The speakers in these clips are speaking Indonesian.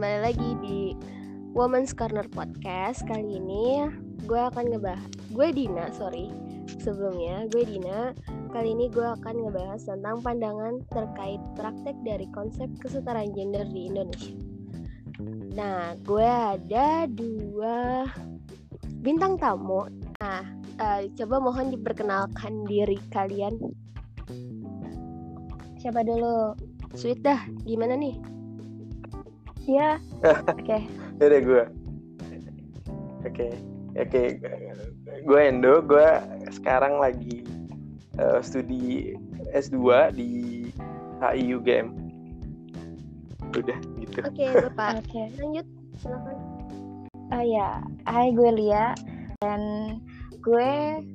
kembali lagi di Women's Corner Podcast. Kali ini gue akan ngebahas Gue Dina, sorry Sebelumnya, gue Dina. Kali ini gue akan ngebahas tentang pandangan terkait praktek dari konsep kesetaraan gender di Indonesia. Nah, gue ada dua bintang tamu. Nah, uh, coba mohon diperkenalkan diri kalian. Siapa dulu? Sweet dah, gimana nih? Iya. Oke. Okay. Udah gue. Oke. Oke. Gue Endo. Gue sekarang lagi uh, studi S2 di HI UGM. Udah gitu. Oke, okay, Bapak. Oke. Okay. Lanjut. Silakan. Oh ya, hai gue Lia dan gue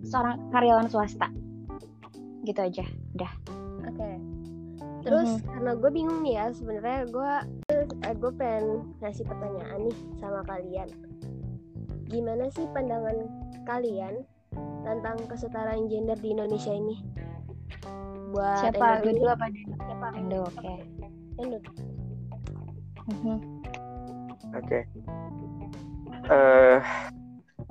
seorang karyawan swasta. Gitu aja. Udah. Oke. Okay. Terus mm -hmm. karena gue bingung nih ya sebenarnya gue eh, gue pengen ngasih pertanyaan nih sama kalian. Gimana sih pandangan kalian tentang kesetaraan gender di Indonesia ini? Buat siapa? Gue dulu apa Siapa? Endo, oke. Okay. Endo. Mm -hmm. Oke. Okay. Uh, eh,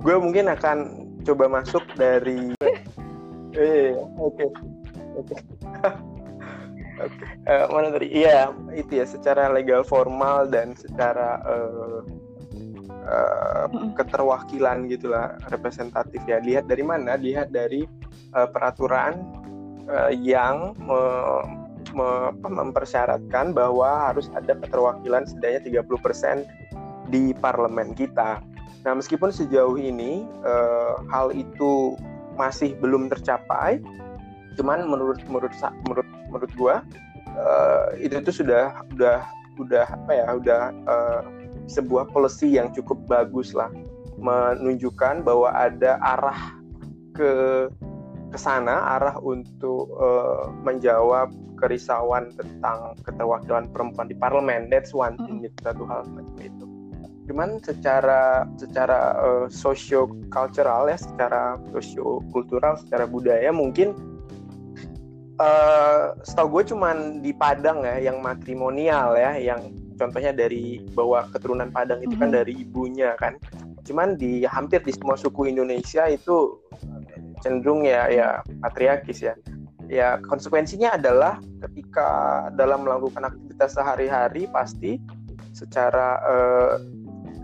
gue mungkin akan coba masuk dari. Eh, oke. Oke. Uh, mana tadi? Iya, itu ya secara legal formal dan secara uh, uh, keterwakilan gitulah representatif ya. Lihat dari mana? Lihat dari uh, peraturan uh, yang me, me, mempersyaratkan bahwa harus ada keterwakilan setidaknya 30% di parlemen kita. Nah, meskipun sejauh ini uh, hal itu masih belum tercapai, cuman menurut menurut menurut menurut gua uh, itu tuh sudah udah udah apa ya udah uh, sebuah policy yang cukup bagus lah. Menunjukkan bahwa ada arah ke ke sana arah untuk uh, menjawab kerisauan tentang keterwakilan perempuan di parlemen. That's one thing mm. itu satu hal macam itu. Cuman secara secara uh, sosio cultural ya secara sosio kultural secara budaya mungkin uh, setahu gue cuman di Padang ya yang matrimonial ya yang contohnya dari bawa keturunan Padang itu kan mm -hmm. dari ibunya kan cuman di hampir di semua suku Indonesia itu cenderung ya ya patriarkis ya ya konsekuensinya adalah ketika dalam melakukan aktivitas sehari-hari pasti secara uh,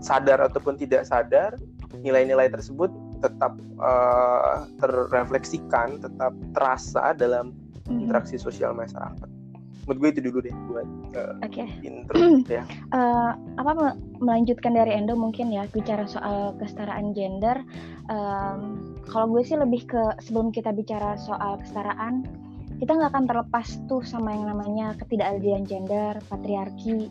sadar ataupun tidak sadar nilai-nilai tersebut tetap uh, terrefleksikan tetap terasa dalam hmm. interaksi sosial masyarakat menurut gue itu dulu deh buat uh, okay. intro ya uh, apa melanjutkan dari Endo mungkin ya bicara soal kesetaraan gender um, kalau gue sih lebih ke sebelum kita bicara soal kesetaraan kita nggak akan terlepas tuh sama yang namanya ketidakadilan gender patriarki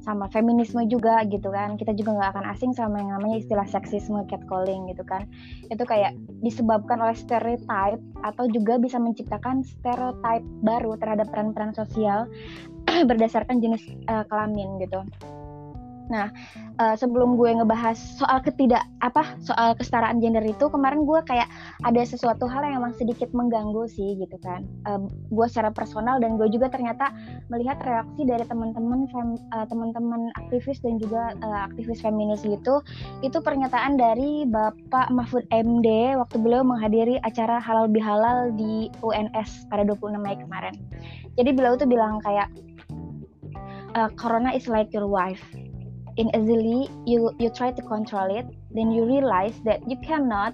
sama feminisme juga gitu kan. Kita juga nggak akan asing sama yang namanya istilah seksisme catcalling gitu kan. Itu kayak disebabkan oleh stereotype atau juga bisa menciptakan stereotype baru terhadap peran-peran sosial berdasarkan jenis uh, kelamin gitu Nah, uh, sebelum gue ngebahas soal ketidak apa soal kesetaraan gender itu, kemarin gue kayak ada sesuatu hal yang emang sedikit mengganggu sih gitu kan. Uh, gue secara personal dan gue juga ternyata melihat reaksi dari teman-teman uh, teman-teman aktivis dan juga uh, aktivis feminis gitu, itu pernyataan dari Bapak Mahfud MD waktu beliau menghadiri acara halal bihalal di UNS pada 26 Mei kemarin. Jadi beliau tuh bilang kayak uh, Corona is like your wife in easily you you try to control it then you realize that you cannot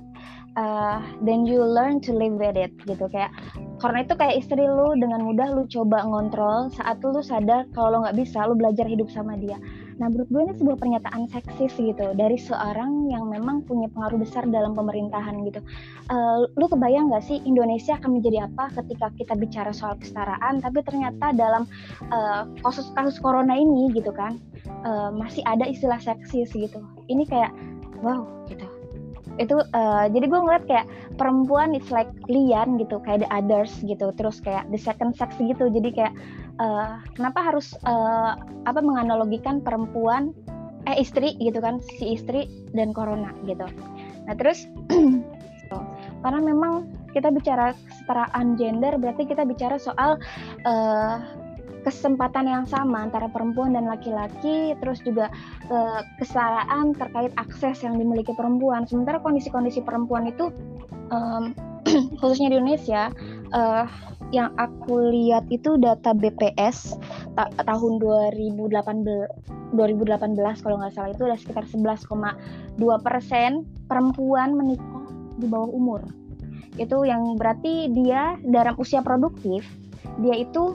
uh, then you learn to live with it gitu. Kayak karena itu kayak istri lu dengan mudah lu coba ngontrol saat lu sadar kalau lo nggak bisa lu belajar hidup sama dia nah menurut gue ini sebuah pernyataan seksis gitu dari seorang yang memang punya pengaruh besar dalam pemerintahan gitu. Uh, lu kebayang nggak sih Indonesia akan menjadi apa ketika kita bicara soal kesetaraan tapi ternyata dalam uh, kasus kasus corona ini gitu kan uh, masih ada istilah seksis gitu. Ini kayak wow gitu itu uh, jadi gue ngeliat kayak perempuan it's like lian gitu kayak the others gitu. Terus kayak the second sex gitu. Jadi kayak uh, kenapa harus uh, apa menganalogikan perempuan eh istri gitu kan si istri dan corona gitu. Nah terus karena memang kita bicara kesetaraan gender berarti kita bicara soal uh, kesempatan yang sama antara perempuan dan laki-laki, terus juga uh, kesetaraan terkait akses yang dimiliki perempuan. Sementara kondisi-kondisi perempuan itu um, khususnya di Indonesia uh, yang aku lihat itu data BPS ta tahun 2018 2018 kalau nggak salah itu ada sekitar 11,2 persen perempuan menikah di bawah umur itu yang berarti dia dalam usia produktif dia itu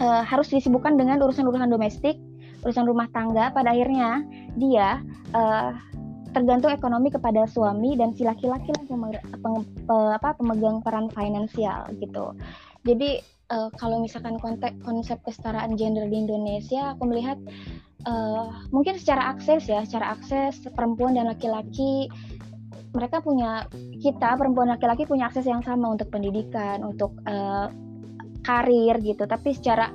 uh, harus disibukkan dengan urusan-urusan domestik urusan rumah tangga pada akhirnya dia uh, tergantung ekonomi kepada suami dan si laki-laki lah yang apa, pemegang peran finansial gitu. Jadi uh, kalau misalkan konteks konsep kesetaraan gender di Indonesia, aku melihat uh, mungkin secara akses ya, secara akses perempuan dan laki-laki mereka punya kita perempuan laki-laki punya akses yang sama untuk pendidikan, untuk uh, karir gitu. Tapi secara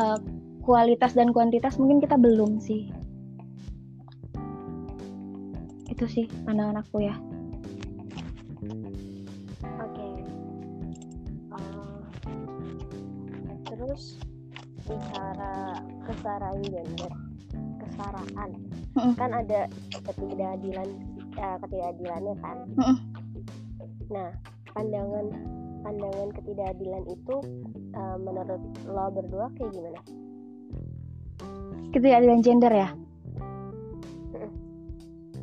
uh, kualitas dan kuantitas mungkin kita belum sih. Itu sih pandangan aku ya. Oke. Okay. uh, eh, terus bicara kesetaraan gender kesetaraan mm kan ada ketidakadilan uh, ketidakadilannya kan? Mm nah pandangan pandangan ketidakadilan itu uh, menurut lo berdua kayak gimana? Ketidakadilan gender ya?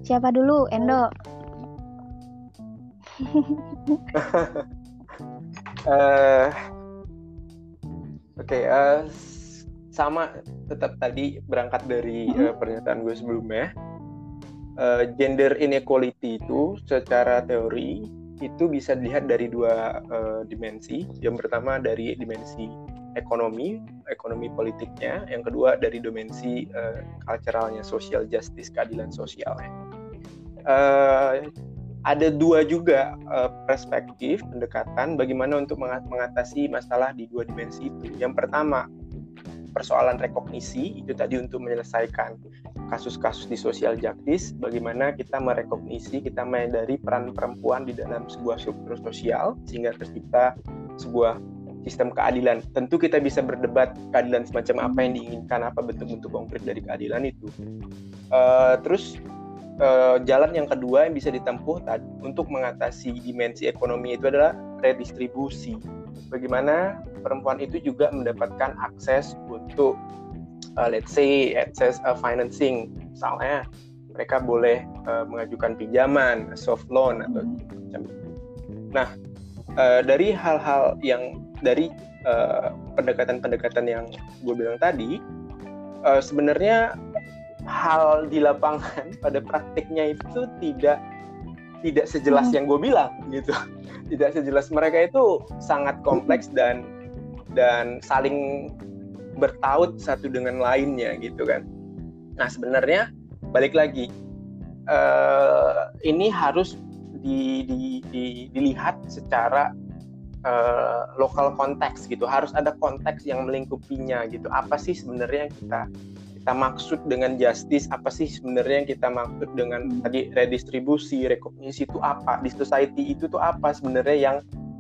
Siapa dulu, Endo? uh, Oke, okay, uh, eh, sama tetap tadi berangkat dari uh, pernyataan gue sebelumnya. Uh, gender inequality itu secara teori itu bisa dilihat dari dua uh, dimensi. Yang pertama dari dimensi ekonomi, ekonomi politiknya. Yang kedua dari dimensi uh, culturalnya, social justice, keadilan sosialnya uh, ada dua juga uh, perspektif pendekatan bagaimana untuk mengatasi masalah di dua dimensi itu. Yang pertama, persoalan rekognisi itu tadi untuk menyelesaikan kasus-kasus di sosial justice, bagaimana kita merekognisi, kita menyadari peran perempuan di dalam sebuah struktur sosial sehingga tercipta sebuah sistem keadilan. Tentu kita bisa berdebat keadilan semacam apa yang diinginkan, apa bentuk-bentuk konkret dari keadilan itu. Uh, terus uh, jalan yang kedua yang bisa ditempuh untuk mengatasi dimensi ekonomi itu adalah redistribusi. Bagaimana perempuan itu juga mendapatkan akses untuk uh, let's say akses uh, financing, misalnya mereka boleh uh, mengajukan pinjaman, soft loan atau macam itu. Nah, uh, dari hal-hal yang dari pendekatan-pendekatan uh, yang gue bilang tadi, uh, sebenarnya hal di lapangan pada praktiknya itu tidak tidak sejelas hmm. yang gue bilang gitu tidak sejelas. Mereka itu sangat kompleks dan dan saling bertaut satu dengan lainnya gitu kan. Nah sebenarnya balik lagi uh, ini harus di, di, di, dilihat secara uh, lokal konteks gitu. Harus ada konteks yang melingkupinya gitu. Apa sih sebenarnya yang kita kita maksud dengan justice apa sih sebenarnya yang kita maksud dengan tadi redistribusi rekognisi itu apa? Di society itu tuh apa sebenarnya yang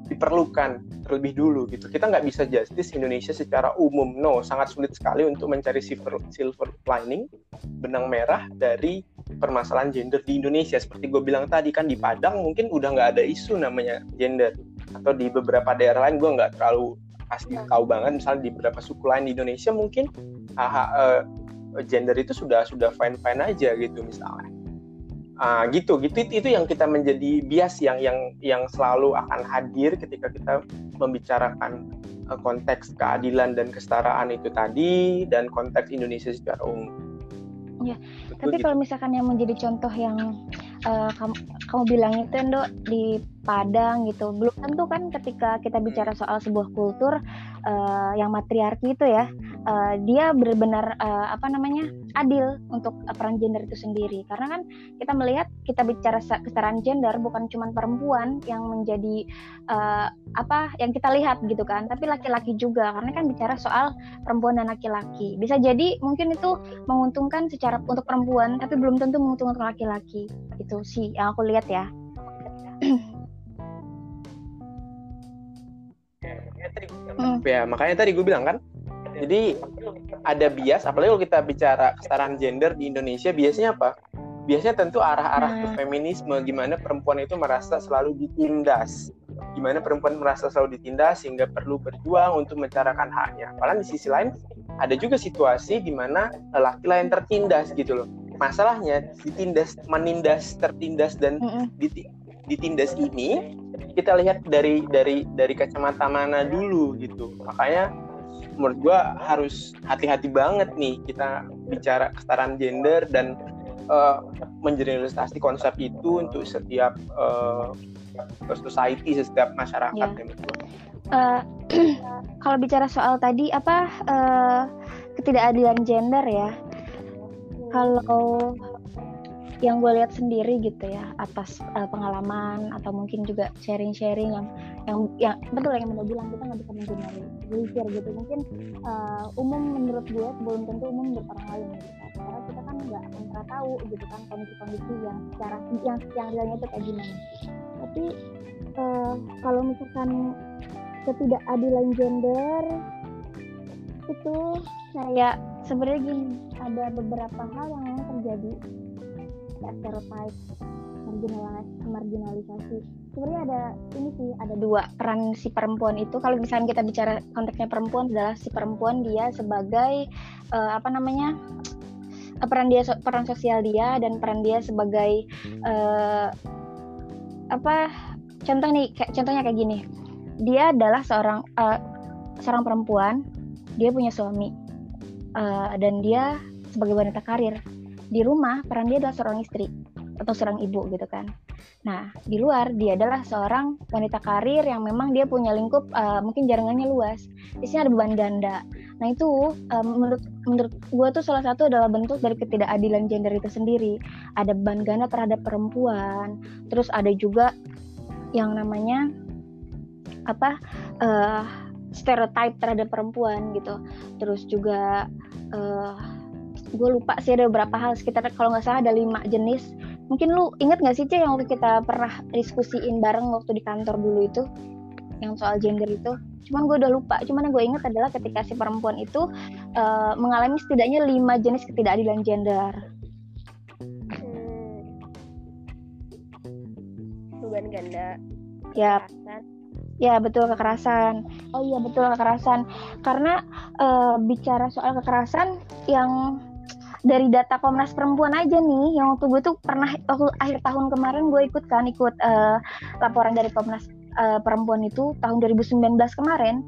diperlukan terlebih dulu gitu? Kita nggak bisa justice Indonesia secara umum. No sangat sulit sekali untuk mencari silver silver lining benang merah dari permasalahan gender di Indonesia. Seperti gue bilang tadi kan di Padang mungkin udah nggak ada isu namanya gender. Atau di beberapa daerah lain gue nggak terlalu pasti tahu banget. Misalnya di beberapa suku lain di Indonesia mungkin aha, uh, gender itu sudah sudah fine fine aja gitu misalnya uh, gitu gitu itu, itu yang kita menjadi bias yang yang yang selalu akan hadir ketika kita membicarakan uh, konteks keadilan dan kesetaraan itu tadi dan konteks Indonesia secara umum. Ya, tapi gitu. kalau misalkan yang menjadi contoh yang uh, kamu, kamu bilang itu Endo di Padang gitu. Belum tentu kan ketika kita bicara soal sebuah kultur uh, yang matriarki itu ya uh, dia benar-benar uh, apa namanya adil untuk uh, peran gender itu sendiri. Karena kan kita melihat kita bicara kesetaraan gender bukan cuma perempuan yang menjadi uh, apa yang kita lihat gitu kan tapi laki-laki juga. Karena kan bicara soal perempuan dan laki-laki. Bisa jadi mungkin itu menguntungkan secara untuk perempuan tapi belum tentu menguntungkan laki-laki. Itu sih yang aku lihat ya hmm. ya makanya tadi gue bilang kan Jadi ada bias, apalagi kalau kita bicara kesetaraan gender di Indonesia, biasanya apa? Biasanya tentu arah-arah ke Nah. feminisme, gimana perempuan itu merasa selalu ditindas, gimana perempuan merasa selalu ditindas sehingga perlu berjuang untuk mencarakan haknya. Padahal di sisi lain ada juga situasi di mana lelaki lain tertindas gitu loh. Masalahnya ditindas, menindas, tertindas dan diti- ditindas ini kita lihat dari dari dari kacamata mana dulu gitu makanya menurut gua harus hati-hati banget nih kita bicara kesetaraan gender dan eh, menjeneralisasi konsep itu untuk setiap eh, society setiap masyarakat Ya. ya, menurut gua. Eh, kalau bicara soal tadi apa eh, ketidakadilan gender ya kalau yang gue lihat sendiri gitu ya atas eh, pengalaman atau mungkin juga sharing-sharing yang yang yang betul yang mau bilang kita nggak bisa mengeneralisir gitu. Mungkin eh, umum menurut gue belum tentu umum menurut orang lain gitu kan. karena kita kan nggak pernah tahu gitu kan kondisi-kondisi yang secara yang yang realnya itu kayak gimana. Tapi eh, kalau misalkan ketidakadilan gender itu kayak sebenarnya gini ada beberapa hal yang terjadi stereotype marginalis- marginalisasi. Sebenarnya ada ini sih ada dua peran si perempuan itu. Kalau misalnya kita bicara konteksnya perempuan adalah si perempuan dia sebagai eh, apa namanya eh, peran dia peran sosial dia dan peran dia sebagai eh, apa contoh nih kayak contohnya kayak gini. Dia adalah seorang eh, seorang perempuan dia punya suami eh, dan dia sebagai wanita karir di rumah peran dia adalah seorang istri atau seorang ibu gitu kan. Nah di luar dia adalah seorang wanita karir yang memang dia punya lingkup eh, mungkin jaringannya luas. Di sini ada beban ganda. Nah itu eh, menurut menurut gue tuh salah satu adalah bentuk dari ketidakadilan gender itu sendiri. Ada beban ganda terhadap perempuan terus ada juga yang namanya apa eh stereotype terhadap perempuan gitu. Terus juga eh gue lupa sih ada beberapa hal sekitar kalau nggak salah ada lima jenis mungkin lu inget nggak sih Cie yang waktu kita pernah diskusiin bareng waktu di kantor dulu itu yang soal gender itu cuman gue udah lupa cuman yang gue inget adalah ketika si perempuan itu eh, mengalami setidaknya lima jenis ketidakadilan gender Hmm. beban ganda ya. Ya betul kekerasan. Oh iya betul kekerasan. Karena eh, bicara soal kekerasan yang dari data Komnas Perempuan aja nih, yang waktu gue tuh pernah waktu akhir tahun kemarin gue ikut kan ikut eh, laporan dari Komnas eh, Perempuan itu tahun 2019 kemarin.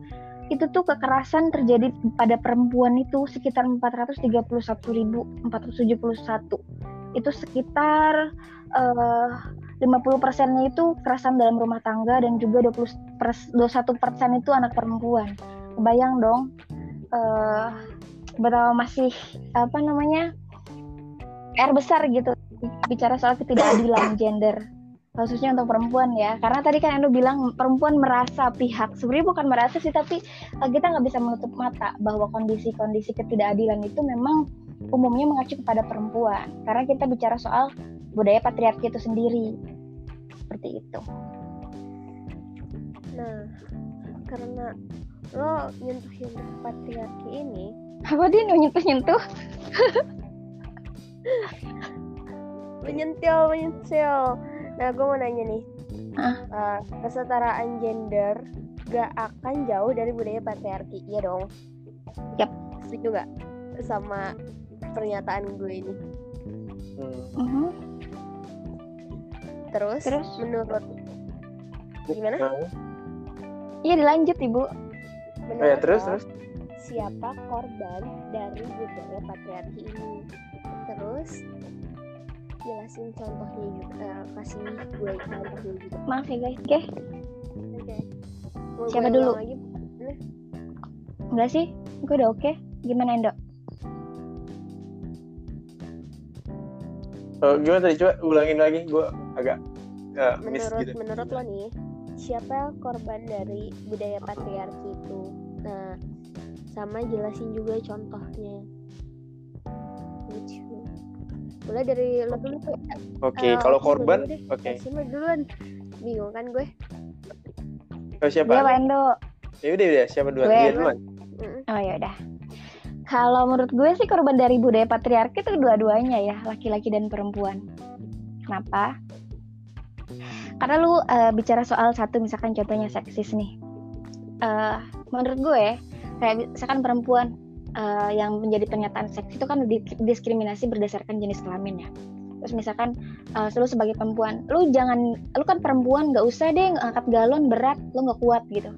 Itu tuh kekerasan terjadi pada perempuan itu sekitar 431.471. Itu sekitar eh 50 persennya itu kekerasan dalam rumah tangga dan juga 20 pers- 21 persen itu anak perempuan. Kebayang dong eh betapa masih apa namanya PR besar gitu. Bicara soal ketidakadilan gender khususnya untuk perempuan ya. Karena tadi kan Endo bilang perempuan merasa pihak. Sebenarnya bukan merasa sih tapi eh, kita nggak bisa menutup mata bahwa kondisi-kondisi ketidakadilan itu memang umumnya mengacu kepada perempuan. Karena kita bicara soal budaya patriarki itu sendiri. Seperti itu. Nah, karena lo nyentuhin patriarki ini, apa dia nyentuh nyentuh menyentil menyentil. Nah, gue mau nanya nih, Ah. Eh, kesetaraan gender gak akan jauh dari budaya patriarki, iya dong? Yap. Setuju gak sama pernyataan gue ini? Hmm. Mhm. Terus, Terus? menurut gimana? Iya dilanjut ibu. Menurut oh ya, terus terus siapa korban dari budaya patriarki ini? Terus jelasin contohnya juga, eh, kasih gue contohnya juga. Maaf ya guys. Oke, Oke. Mau Siapa dulu? ulang Lagi? enggak sih? Gue udah oke. Gimana Endo? Oh, gimana tadi coba ulangin lagi gue agak uh, miss menurut gitu menurut lo nih siapa korban dari budaya patriarki itu nah sama jelasin juga contohnya gitu mulai dari lo dulu tuh oke Eh, kalau korban oke Sima duluan bingung kan gue Oh, siapa Pak Endo. ya udah udah siapa duluan Gue. dia duluan. Oh ya udah. kalau menurut gue sih korban dari budaya patriarki itu dua-duanya ya, laki-laki dan perempuan. Kenapa? Karena lu uh, bicara soal satu misalkan contohnya seksis nih. Uh, menurut gue kayak misalkan perempuan uh, yang menjadi pernyataan seks itu kan diskriminasi berdasarkan jenis kelamin ya. Terus misalkan uh, lu sebagai perempuan, lu jangan, lu kan perempuan nggak usah deh ngangkat galon berat, lu nggak kuat gitu.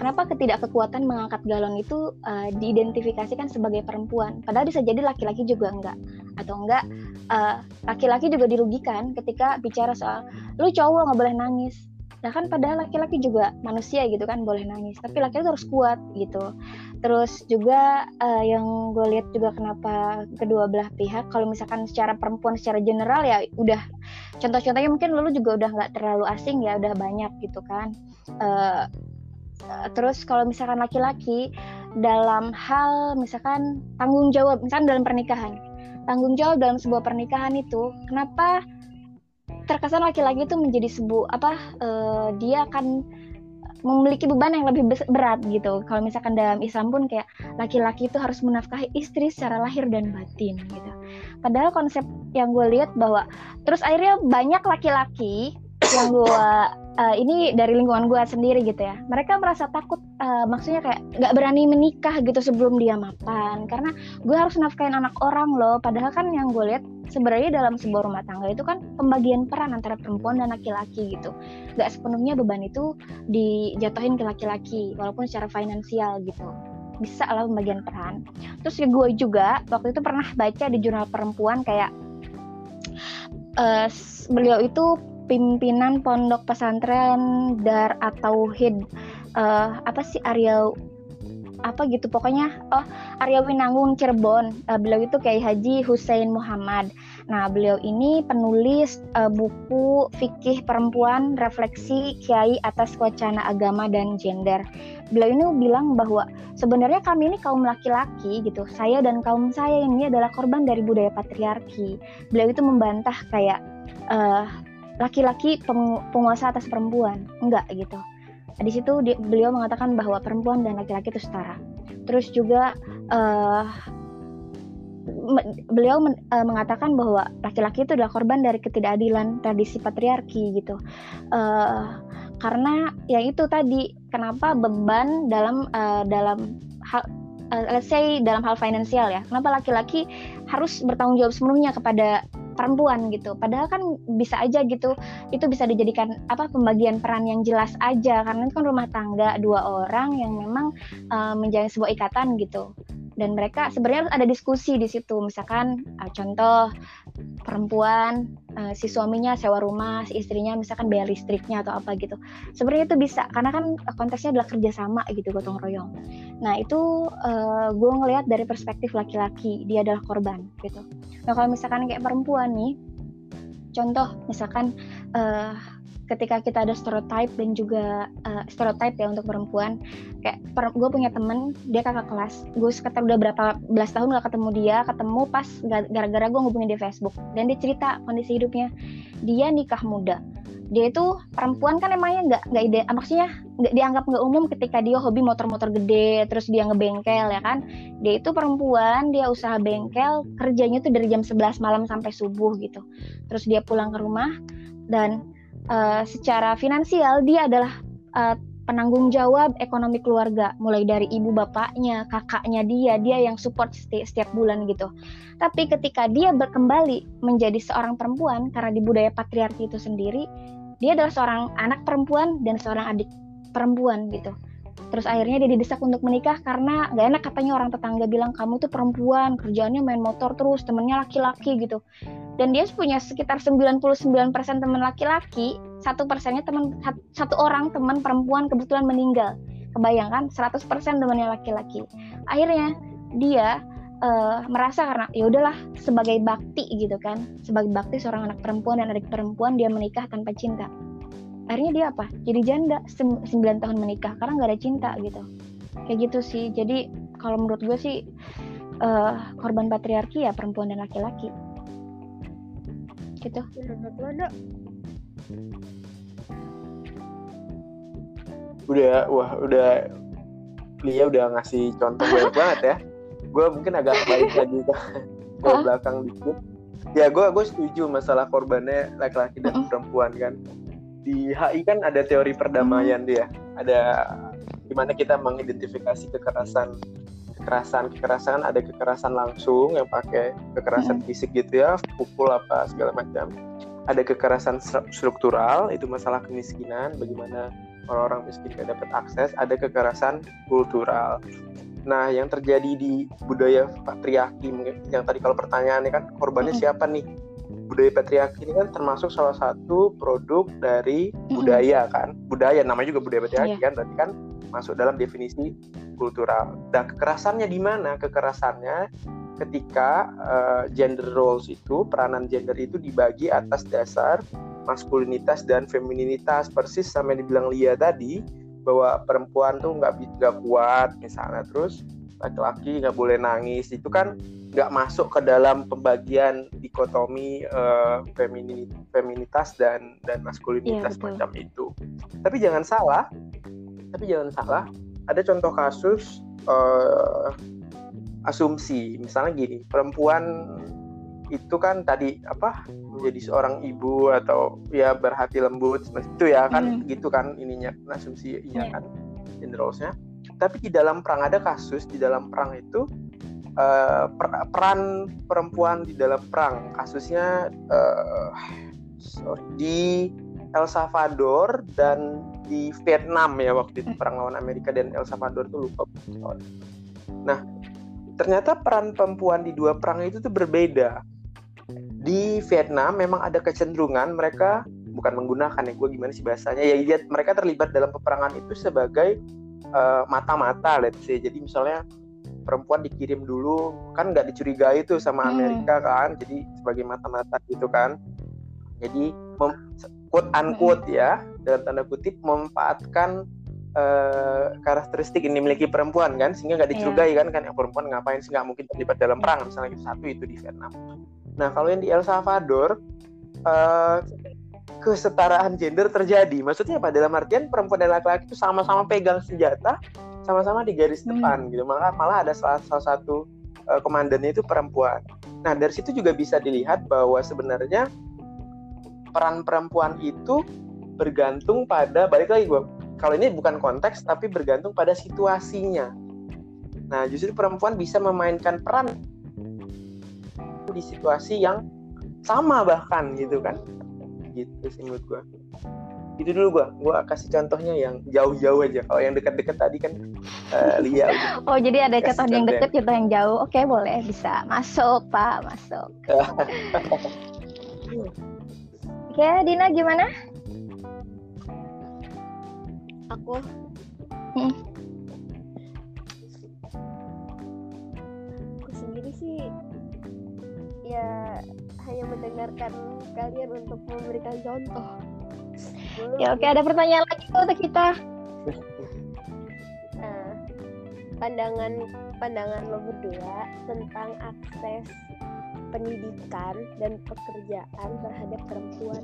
Kenapa ketidakkekuatan mengangkat galon itu uh, diidentifikasikan sebagai perempuan? Padahal bisa jadi laki-laki juga enggak atau enggak uh, laki-laki juga dirugikan ketika bicara soal lu cowok nggak boleh nangis nah kan padahal laki-laki juga manusia gitu kan boleh nangis. Tapi laki-laki harus kuat gitu. Terus juga uh, yang gue lihat juga kenapa kedua belah pihak kalau misalkan secara perempuan secara general ya udah contoh-contohnya mungkin lu juga udah nggak terlalu asing ya udah banyak gitu kan. Uh, terus kalau misalkan laki-laki dalam hal misalkan tanggung jawab misalkan dalam pernikahan tanggung jawab dalam sebuah pernikahan itu kenapa terkesan laki-laki itu menjadi sebuah apa uh, dia akan memiliki beban yang lebih berat gitu. Kalau misalkan dalam Islam pun kayak laki-laki itu harus menafkahi istri secara lahir dan batin gitu. Padahal konsep yang gue lihat bahwa terus akhirnya banyak laki-laki yang gue uh, ini dari lingkungan gue sendiri gitu ya. Mereka merasa takut uh, maksudnya kayak nggak berani menikah gitu sebelum dia mapan. Karena gue harus nafkain anak orang loh. Padahal kan yang gue lihat sebenarnya dalam sebuah rumah tangga itu kan pembagian peran antara perempuan dan laki-laki gitu. Nggak sepenuhnya beban itu dijatuhin ke laki-laki walaupun secara finansial gitu. Bisa lah pembagian peran. Terus ya gue juga waktu itu pernah baca di jurnal perempuan kayak uh, beliau itu pimpinan pondok pesantren Dar atau Hid uh, apa sih Arya apa gitu pokoknya oh Arya Winanggung Cirebon. Uh, beliau itu Kiai Haji Hussein Muhammad. Nah beliau ini penulis uh, buku fikih perempuan refleksi Kiai atas wacana agama dan gender. Beliau ini bilang bahwa sebenarnya kami ini kaum laki-laki gitu. Saya dan kaum saya ini adalah korban dari budaya patriarki. Beliau itu membantah kayak uh, laki-laki penguasa atas perempuan. Enggak gitu. Di situ di, beliau mengatakan bahwa perempuan dan laki-laki itu setara. Terus juga uh, beliau men, uh, mengatakan bahwa laki-laki itu adalah korban dari ketidakadilan tradisi patriarki gitu. Uh, karena yang itu tadi kenapa beban dalam uh, dalam hal uh, let's say dalam hal finansial ya. Kenapa laki-laki harus bertanggung jawab sepenuhnya kepada perempuan gitu. Padahal kan bisa aja gitu, itu bisa dijadikan apa pembagian peran yang jelas aja karena itu kan rumah tangga dua orang yang memang uh, menjalin sebuah ikatan gitu. Dan mereka sebenarnya harus ada diskusi di situ. Misalkan uh, contoh perempuan uh, si suaminya sewa rumah, si istrinya misalkan bayar listriknya atau apa gitu. Sebenarnya itu bisa karena kan konteksnya adalah kerjasama gitu gotong royong. Nah itu uh, gue ngelihat dari perspektif laki-laki dia adalah korban gitu. Nah kalau misalkan kayak perempuan nih, contoh misalkan uh, ketika kita ada stereotype dan juga uh, stereotype ya untuk perempuan kayak per, gue punya temen dia kakak kelas gue sekitar udah berapa belas tahun gak ketemu dia ketemu pas gara-gara gue ngubungin di Facebook dan dia cerita kondisi hidupnya. Dia nikah muda dia itu perempuan kan emangnya nggak nggak ide maksudnya nggak dianggap nggak umum ketika dia hobi motor-motor gede terus dia ngebengkel ya kan? Dia itu perempuan dia usaha bengkel kerjanya tuh dari jam 11 malam sampai subuh gitu. Terus dia pulang ke rumah dan uh, secara finansial dia adalah uh, penanggung jawab ekonomi keluarga. Mulai dari ibu bapaknya kakaknya dia dia yang support setiap, setiap bulan gitu. Tapi ketika dia berkembali menjadi seorang perempuan karena di budaya patriarki itu sendiri dia adalah seorang anak perempuan dan seorang adik perempuan gitu terus akhirnya dia didesak untuk menikah karena gak enak katanya orang tetangga bilang kamu tuh perempuan kerjaannya main motor terus temennya laki-laki gitu. Dan dia punya sekitar 99% teman laki-laki satu persennya teman satu orang teman perempuan kebetulan meninggal. Kebayangkan 100% temannya laki-laki. Akhirnya dia uh, merasa karena ya udahlah sebagai bakti gitu kan. Sebagai bakti seorang anak perempuan dan adik perempuan dia menikah tanpa cinta akhirnya dia apa? Jadi janda 9 tahun menikah karena nggak ada cinta gitu. Kayak gitu sih. Jadi kalau menurut gue sih uh, korban patriarki ya perempuan dan laki-laki. Gitu. Udah wah udah Lia udah ngasih contoh banyak banget ya. Gue mungkin agak baik lagi ke, ke belakang dikit. Ya gue gue setuju masalah korbannya laki-laki dan perempuan kan di HI kan ada teori perdamaian dia. Ada gimana kita mengidentifikasi kekerasan kekerasan kekerasan ada kekerasan langsung yang pakai kekerasan fisik gitu ya pukul apa segala macam. Ada kekerasan stru- struktural itu masalah kemiskinan bagaimana orang-orang miskin gak dapat akses ada kekerasan kultural. Nah yang terjadi di budaya patriarki yang tadi kalau pertanyaannya kan korbannya Mm-mm. siapa nih budaya patriarki ini kan termasuk salah satu produk dari Mm-mm. budaya kan? Budaya namanya juga budaya patriarki Iya. kan? Berarti kan masuk dalam definisi kultural. Dan kekerasannya di mana? Kekerasannya ketika eh, gender roles itu peranan gender itu dibagi atas dasar maskulinitas dan femininitas. Persis sama yang dibilang Lia tadi bahwa perempuan tuh nggak nggak kuat misalnya. Terus laki-laki nggak boleh nangis itu kan nggak masuk ke dalam pembagian dikotomi eh, femini- feminitas dan dan maskulinitas Iya, betul. macam itu tapi jangan salah tapi jangan salah ada contoh kasus eh, asumsi misalnya gini perempuan itu kan tadi apa menjadi seorang ibu atau ya berhati lembut seperti itu ya kan Hmm. gitu kan ininya asumsi iya Iya. kan gender roles-nya tapi di dalam perang ada kasus di dalam perang itu eh, per- peran perempuan di dalam perang. Kasusnya eh, sorry di El Salvador dan di Vietnam ya waktu itu perang lawan Amerika dan El Salvador tuh lupa. Nah ternyata peran perempuan di dua perang itu tuh berbeda. Di Vietnam memang ada kecenderungan mereka bukan menggunakan ya gue gimana sih bahasanya ya dia mereka terlibat dalam peperangan itu sebagai eh, mata-mata let's say. Jadi misalnya perempuan dikirim dulu kan nggak dicurigai tuh sama Hmm. Amerika kan jadi sebagai mata-mata gitu kan. Jadi mem- quote unquote ya dalam tanda kutip memanfaatkan eh, karakteristik yang dimiliki perempuan kan sehingga nggak dicurigai kan kan yang perempuan ngapain sih nggak mungkin terlibat dalam perang? Misalnya gitu. Satu itu di Vietnam. Nah kalau yang di El Salvador eh, kesetaraan gender terjadi. Maksudnya apa? Dalam artian perempuan dan laki-laki itu sama-sama pegang senjata sama-sama di garis Hmm. depan gitu. Malah malah ada salah, salah satu eh, komandannya itu perempuan. Nah dari situ juga bisa dilihat bahwa sebenarnya peran perempuan itu bergantung pada balik lagi gue kalau ini bukan konteks tapi bergantung pada situasinya. Nah justru perempuan bisa memainkan peran di situasi yang sama bahkan gitu kan gitu sih menurut gue itu dulu gue gue kasih contohnya yang jauh-jauh aja kalau yang dekat-dekat tadi kan eh, Lia udah Oh jadi ada contoh yang deket, contoh yang jauh. Oke boleh bisa masuk pak masuk. Oke Dina gimana? aku Hmm. aku sendiri sih ya hanya mendengarkan kalian untuk memberikan contoh Ya oke ada pertanyaan lagi untuk kita. Nah, pandangan pandangan lo berdua tentang akses pendidikan dan pekerjaan terhadap perempuan.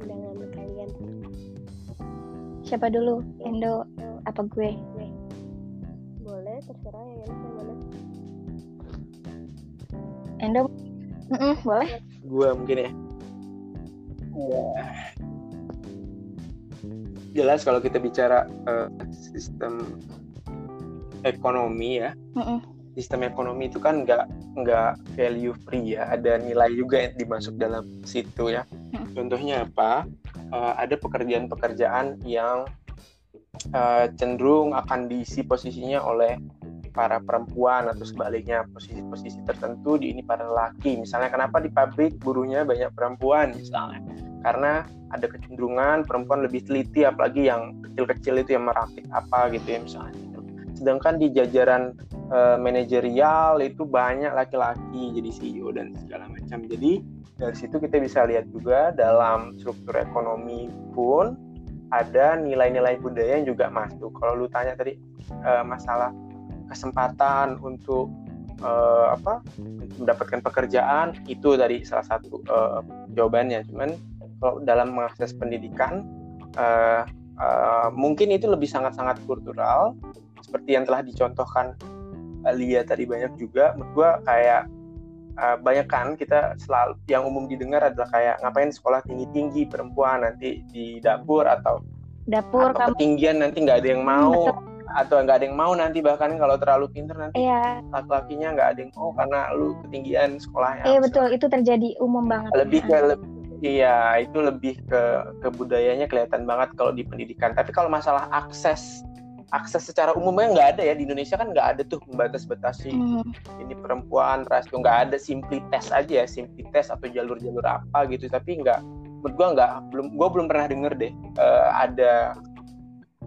Pandangan kalian. Siapa dulu? Endo apa gue? Boleh terserah yang enak mana. Endo? Mm-mm, boleh. gue mungkin ya Ya. jelas kalau kita bicara eh, sistem ekonomi ya Mm-mm. sistem ekonomi itu kan nggak nggak value free ya ada nilai juga yang dimasuk dalam situ ya Hmm. contohnya apa Eh, ada pekerjaan-pekerjaan yang eh, cenderung akan diisi posisinya oleh para perempuan atau sebaliknya posisi-posisi tertentu di ini para lelaki. Misalnya kenapa di pabrik buruhnya banyak perempuan misalnya? Karena ada kecenderungan perempuan lebih teliti apalagi yang kecil-kecil itu yang merakit apa gitu ya misalnya. Sedangkan di jajaran eh, manajerial itu banyak laki-laki jadi CEO dan segala macam. Jadi dari situ kita bisa lihat juga dalam struktur ekonomi pun ada nilai-nilai budaya yang juga masuk. Kalau lu tanya tadi eh, masalah kesempatan untuk eh, apa mendapatkan pekerjaan itu dari salah satu eh, jawabannya. Cuman kalau dalam mengakses pendidikan eh, eh, mungkin itu lebih sangat-sangat kultural seperti yang telah dicontohkan Alia tadi banyak juga. Menurut gue kayak uh, banyak kan kita selalu yang umum didengar adalah kayak ngapain sekolah tinggi tinggi perempuan nanti di dapur atau dapur atau ketinggian nanti nggak ada yang mau. Hmm, atau nggak ada yang mau nanti bahkan kalau terlalu pinter nanti iya. laki-lakinya nggak ada yang mau karena lu ketinggian sekolahnya iya betul. Itu terjadi umum banget. Lebih ke lebih, iya itu lebih ke ke budayanya kelihatan banget kalau di pendidikan. Tapi kalau masalah akses akses secara umumnya nggak ada ya. Di Indonesia kan nggak ada tuh membatas-batasi hmm. ini perempuan ras tuh nggak ada. Simply test aja ya simply test atau jalur-jalur apa gitu. Tapi nggak menurut gua nggak belum gua belum pernah denger deh uh, ada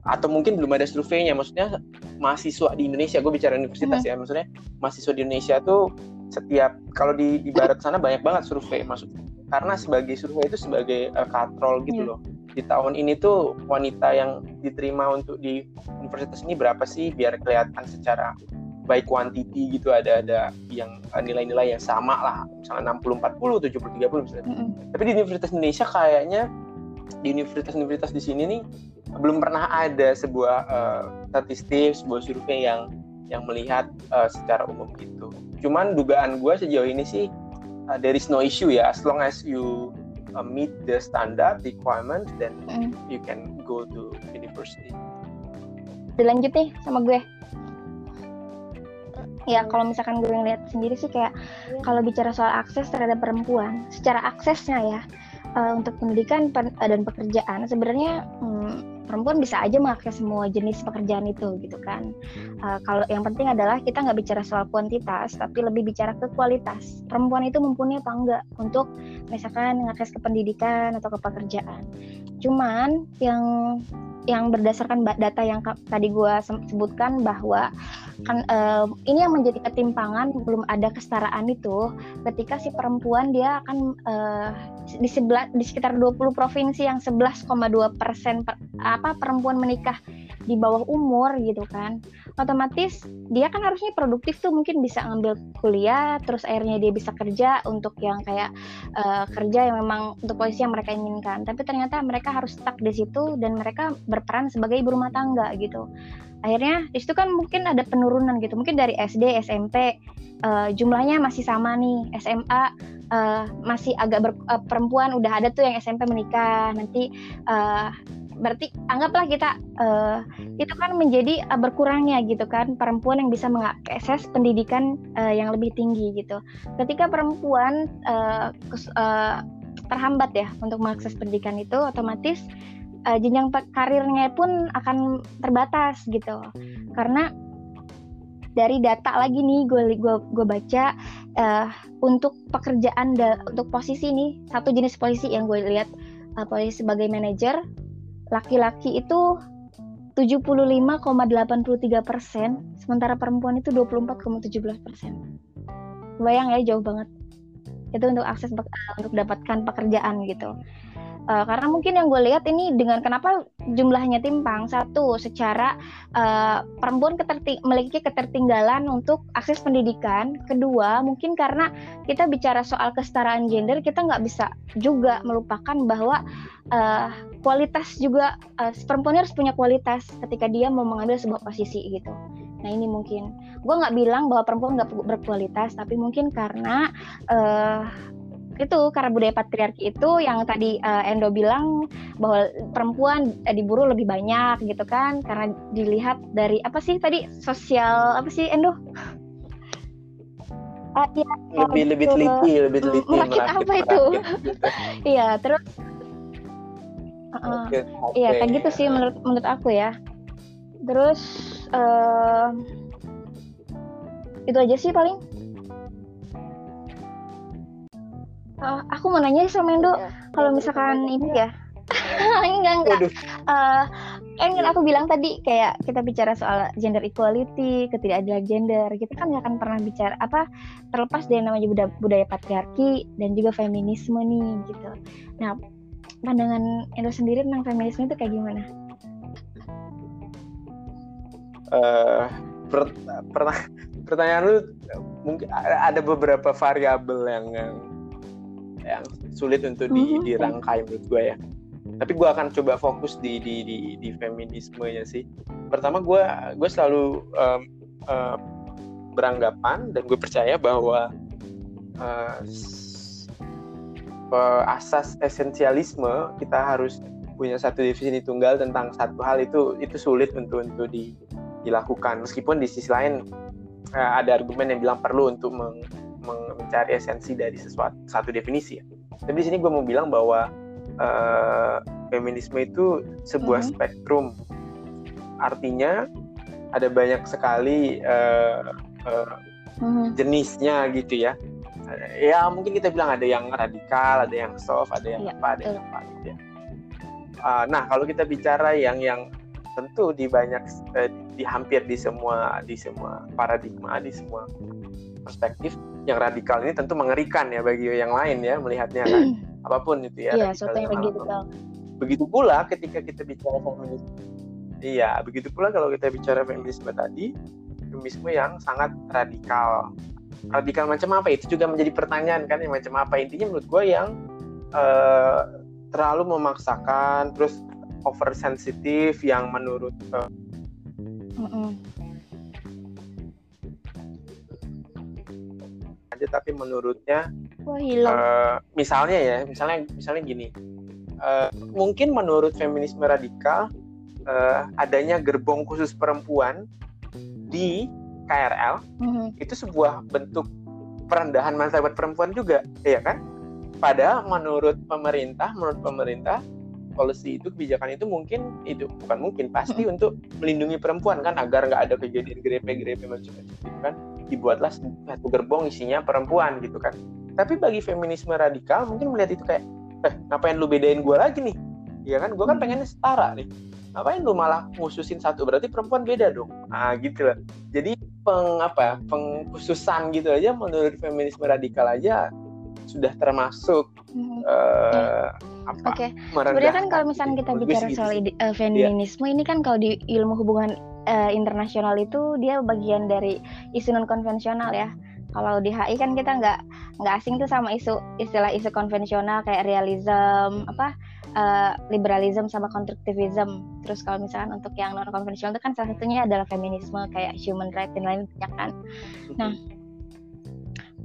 atau mungkin belum ada surveinya maksudnya mahasiswa di Indonesia gue bicara universitas hmm. ya maksudnya mahasiswa di Indonesia tuh setiap kalau di di barat sana banyak banget survei maksudnya karena sebagai survei itu sebagai uh, katrol gitu yeah. loh di tahun ini tuh wanita yang diterima untuk di universitas ini berapa sih biar kelihatan secara baik kuantiti gitu ada ada yang nilai-nilai yang sama lah misalnya 60 40 70 30 misalnya. Mm -hmm. Tapi di Universitas Indonesia kayaknya di universitas-universitas di sini nih belum pernah ada sebuah uh, statistik, sebuah survei yang yang melihat uh, secara umum gitu. Cuman dugaan gue sejauh ini sih uh, there is no issue ya as long as you uh, meet the standard requirement then mm. you can go to university. Dilanjut nih sama gue. Ya kalau misalkan gue ngeliat sendiri sih kayak kalau bicara soal akses terhadap perempuan, secara aksesnya ya uh, untuk pendidikan dan pekerjaan sebenarnya hmm, perempuan bisa aja mengakses semua jenis pekerjaan itu gitu kan. Uh, kalau yang penting adalah kita nggak bicara soal kuantitas, tapi lebih bicara ke kualitas. Perempuan itu mumpuni apa enggak untuk misalkan mengakses ke pendidikan atau ke pekerjaan. Cuman yang yang berdasarkan data yang tadi gue sebutkan bahwa kan uh, ini yang menjadi ketimpangan belum ada kesetaraan itu ketika si perempuan dia akan uh, di sebelah di sekitar 20 provinsi yang 11,2 persen per, apa perempuan menikah di bawah umur gitu kan. Otomatis dia kan harusnya produktif tuh mungkin bisa ngambil kuliah terus akhirnya dia bisa kerja untuk yang kayak uh, kerja yang memang untuk posisi yang mereka inginkan. Tapi ternyata mereka harus stuck di situ dan mereka berperan sebagai ibu rumah tangga gitu. Akhirnya di situ kan mungkin ada penurunan gitu. Mungkin dari SD SMP uh, jumlahnya masih sama nih. SMA uh, masih agak ber, uh, perempuan udah ada tuh yang SMP menikah. Nanti uh, berarti anggaplah kita uh, itu kan menjadi uh, berkurangnya gitu kan perempuan yang bisa mengakses pendidikan uh, yang lebih tinggi gitu. Ketika perempuan uh, uh, terhambat ya untuk mengakses pendidikan itu otomatis uh, jenjang karirnya pun akan terbatas gitu. Karena dari data lagi nih gue gue gue baca uh, untuk pekerjaan untuk posisi ini satu jenis posisi yang gue lihat uh, sebagai manajer laki-laki itu 75,83 persen sementara perempuan itu 24,17 persen. Bayang ya jauh banget. Itu untuk akses untuk dapatkan pekerjaan gitu. Uh, karena mungkin yang gue lihat ini dengan kenapa jumlahnya timpang. Satu secara uh, perempuan keterting memiliki ketertinggalan untuk akses pendidikan. Kedua mungkin karena kita bicara soal kesetaraan gender kita nggak bisa juga melupakan bahwa uh, kualitas juga uh, perempuan harus punya kualitas ketika dia mau mengambil sebuah posisi gitu Nah ini mungkin gue nggak bilang bahwa perempuan nggak berkualitas, tapi mungkin karena uh, itu karena budaya patriarki itu yang tadi uh, Endo bilang bahwa perempuan uh, diburu lebih banyak gitu kan karena dilihat dari apa sih tadi sosial apa sih Endo? Uh, ya, lebih lebih teliti lebih teliti merakit, merakit apa itu? Iya terus uh, iya kayak gitu sih menurut menurut aku ya. Terus uh, itu aja sih paling. Uh, aku mau nanya sama Endo, ya, kalau misalkan ini ya, enggak enggak. Uh, kan aku bilang tadi kayak kita bicara soal gender equality, ketidakadilan gender, kita kan nggak akan pernah bicara apa terlepas dari namanya budaya, budaya patriarki dan juga feminisme nih gitu. Nah, pandangan Endo sendiri tentang feminisme itu kayak gimana? Uh, per, per, pertanyaan lu mungkin ada beberapa variabel yang, yang yang sulit untuk di, mm-hmm. dirangkai menurut gue ya tapi gue akan coba fokus di di di, di feminismenya sih pertama gue gue selalu um, uh, beranggapan dan gue percaya bahwa uh, asas esensialisme kita harus punya satu definisi tunggal tentang satu hal itu itu sulit untuk untuk di, dilakukan meskipun di sisi lain uh, ada argumen yang bilang perlu untuk meng, meng, mencari esensi dari sesuatu satu definisi ya. Tapi di sini gue mau bilang bahwa uh, feminisme itu sebuah mm -hmm. spektrum artinya ada banyak sekali uh, uh, hmm. jenisnya gitu ya ya mungkin kita bilang ada yang radikal ada yang soft ada yang ya, apa ada yang apa gitu ya uh, nah kalau kita bicara yang yang tentu di banyak uh, di hampir di semua di semua paradigma di semua perspektif yang radikal ini tentu mengerikan ya bagi yang lain ya melihatnya kan apa pun itu ya. Iya, yang radikal. Begitu pula ketika kita bicara feminisme Iya, begitu pula kalau kita bicara feminisme tadi, feminisme yang sangat radikal. Radikal macam apa? Itu juga menjadi pertanyaan kan, yang macam apa? Intinya menurut gue yang uh, terlalu memaksakan, terus oversensitif, yang menurut uh, aja, tapi menurutnya, Wah, Uh, misalnya ya, misalnya, misalnya gini, uh, mungkin menurut feminisme radikal uh, adanya gerbong khusus perempuan di KRL mm-hmm. itu sebuah bentuk perendahan martabat perempuan juga, ya kan? Padahal menurut pemerintah, menurut pemerintah polisi itu kebijakan itu mungkin itu bukan mungkin pasti mm-hmm. untuk melindungi perempuan kan agar nggak ada kejadian grepe-grepe macam-macam gitu kan. Dibuatlah satu gerbong isinya perempuan gitu kan. Tapi bagi feminisme radikal mungkin melihat itu kayak eh ngapain lu bedain gue lagi nih? Ya kan? Gue kan pengennya setara nih. Ngapain lu malah khususin satu? Berarti perempuan beda dong. Ah gitu lah jadi peng apa pengkhususan gitu aja menurut feminisme radikal aja sudah termasuk hmm. uh, apa Oke. Okay. Sebenarnya kan kalau misalnya kita bicara gitu soal uh, feminisme yeah. ini kan kalau di ilmu hubungan uh, internasional itu dia bagian dari isu non konvensional ya. Kalau di HI kan kita nggak nggak asing tuh sama isu istilah isu konvensional kayak realism apa uh, liberalism sama konstruktivism. Terus kalau misalkan untuk yang non konvensional itu kan salah satunya adalah feminisme kayak human rights dan lain banyak kan. Nah,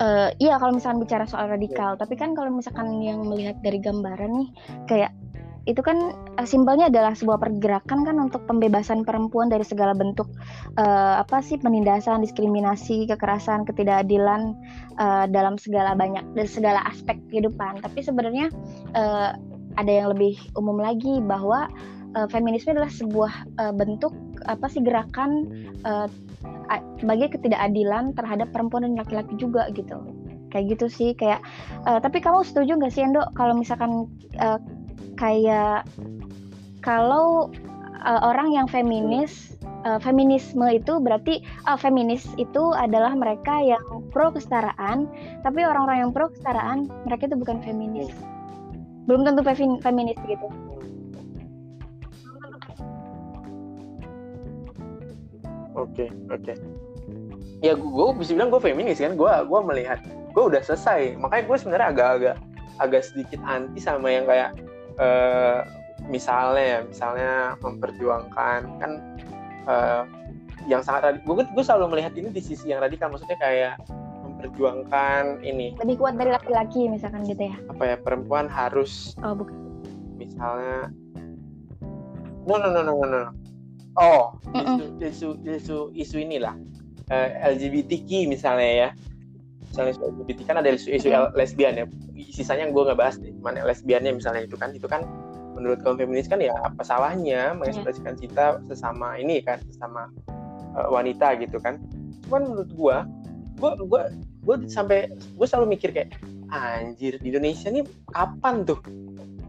uh, iya kalau misalkan bicara soal radikal, tapi kan kalau misalkan yang melihat dari gambaran nih kayak itu kan uh, simbolnya adalah sebuah pergerakan kan untuk pembebasan perempuan dari segala bentuk uh, apa sih penindasan, diskriminasi, kekerasan, ketidakadilan uh, dalam segala banyak dan segala aspek kehidupan. Tapi sebenarnya uh, ada yang lebih umum lagi bahwa uh, feminisme adalah sebuah uh, bentuk apa sih gerakan uh, bagi ketidakadilan terhadap perempuan dan laki-laki juga gitu. Kayak gitu sih kayak uh, tapi kamu setuju nggak sih Endo kalau misalkan uh, kayak kalau uh, orang yang feminis uh, feminisme itu berarti uh, feminis itu adalah mereka yang pro kesetaraan tapi orang-orang yang pro kesetaraan mereka itu bukan feminis belum tentu feminis gitu. Oke oke. Ya gue bisa bilang gue feminis kan. Gue gue melihat gue udah selesai. Makanya gue sebenarnya agak-agak agak sedikit anti sama yang kayak uh, misalnya ya misalnya memperjuangkan kan uh, yang sangat gue gue selalu melihat ini di sisi yang radikal. Maksudnya kayak memperjuangkan ini. Lebih kuat dari laki-laki misalkan gitu ya? Apa ya perempuan harus oh bukan. misalnya no no no no no oh isu isu isu isu inilah. Uh, eh, LGBTQ misalnya ya. Misalnya isu LGBT kan ada isu isu mm. lesbian ya. Sisanya gue nggak bahas nih mana lesbiannya misalnya itu kan itu kan menurut kaum feminis kan ya apa salahnya mengekspresikan yeah. cinta sesama ini kan sesama uh, wanita gitu kan. Cuman menurut gue gue gue gue sampai gue selalu mikir kayak anjir di Indonesia nih kapan tuh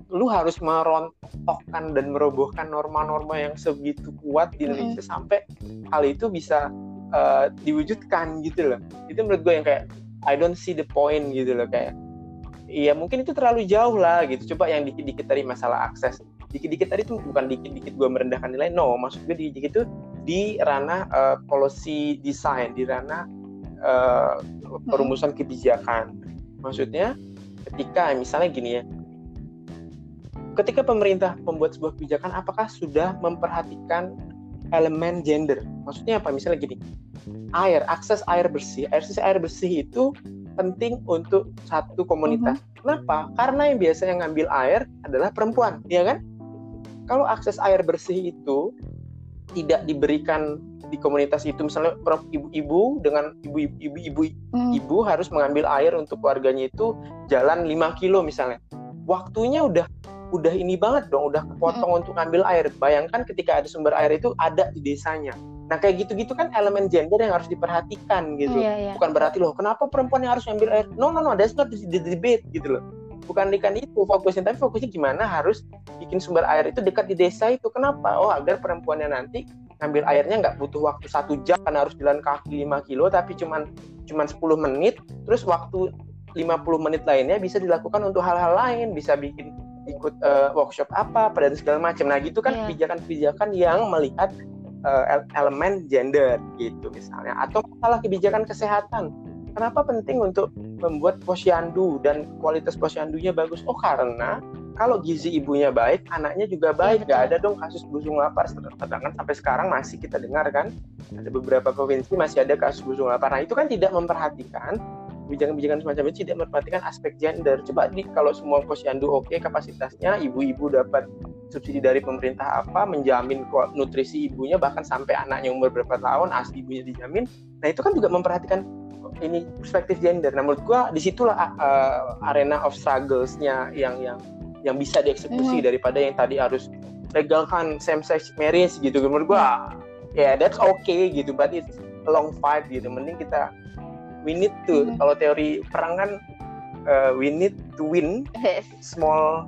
lu harus merontokkan dan merobohkan norma-norma yang segitu kuat di Indonesia mm-hmm. sampai hal itu bisa uh, diwujudkan gitu loh. Itu menurut gue yang kayak I don't see the point gitu loh kayak. Iya mungkin itu terlalu jauh lah gitu. Coba yang dikit-dikit tadi masalah akses. Dikit-dikit tadi tuh bukan dikit-dikit gue merendahkan nilai no. Maksud gue dikit-dikit itu di ranah uh, policy design di ranah uh, perumusan kebijakan. Maksudnya ketika misalnya gini ya, ketika pemerintah membuat sebuah kebijakan, apakah sudah memperhatikan elemen gender. Maksudnya apa? Misalnya gini, air, akses air bersih. Akses air bersih itu penting untuk satu komunitas. Mm-hmm. Kenapa? Karena yang biasanya ngambil air adalah perempuan, ya kan? Kalau akses air bersih itu tidak diberikan di komunitas itu misalnya ibu-ibu dengan ibu-ibu ibu mm. ibu harus mengambil air untuk keluarganya itu jalan 5 kilo misalnya. Waktunya udah udah ini banget dong, udah kepotong hmm. untuk ngambil air. Bayangkan ketika ada sumber air itu ada di desanya. Nah kayak gitu-gitu kan elemen gender yang harus diperhatikan gitu. Yeah, yeah. Bukan berarti loh, kenapa perempuan yang harus ngambil air? No, no, no, that's not the debate gitu loh. Bukan ikan itu fokusnya, tapi fokusnya gimana harus bikin sumber air itu dekat di desa itu. Kenapa? Oh agar perempuannya nanti ngambil airnya nggak butuh waktu satu jam karena harus jalan kaki 5 kilo tapi cuman cuman 10 menit terus waktu 50 menit lainnya bisa dilakukan untuk hal-hal lain bisa bikin ikut uh, workshop apa pada segala macam. Nah gitu kan iya. kebijakan-kebijakan yang melihat uh, elemen gender gitu misalnya atau masalah kebijakan kesehatan. Kenapa penting untuk membuat posyandu dan kualitas posyandunya bagus? Oh karena kalau gizi ibunya baik, anaknya juga iya, baik. Gak ada dong kasus busung lapar. Sedangkan sampai sekarang masih kita dengar kan, ada beberapa provinsi masih ada kasus busung lapar. Nah itu kan tidak memperhatikan kebijakan-kebijakan semacam itu tidak memperhatikan aspek gender. Coba di kalau semua posyandu oke okay, kapasitasnya, ibu-ibu dapat subsidi dari pemerintah apa, menjamin nutrisi ibunya bahkan sampai anaknya umur berapa tahun, asli ibunya dijamin. Nah itu kan juga memperhatikan ini perspektif gender. Nah menurut gua di situlah uh, arena of struggles-nya yang yang yang bisa dieksekusi mm. daripada yang tadi harus legalkan same sex marriage gitu. Menurut gua ya yeah, that's okay gitu, but it's a long fight gitu. Mending kita we need to hmm. kalau teori perang kan uh, we need to win small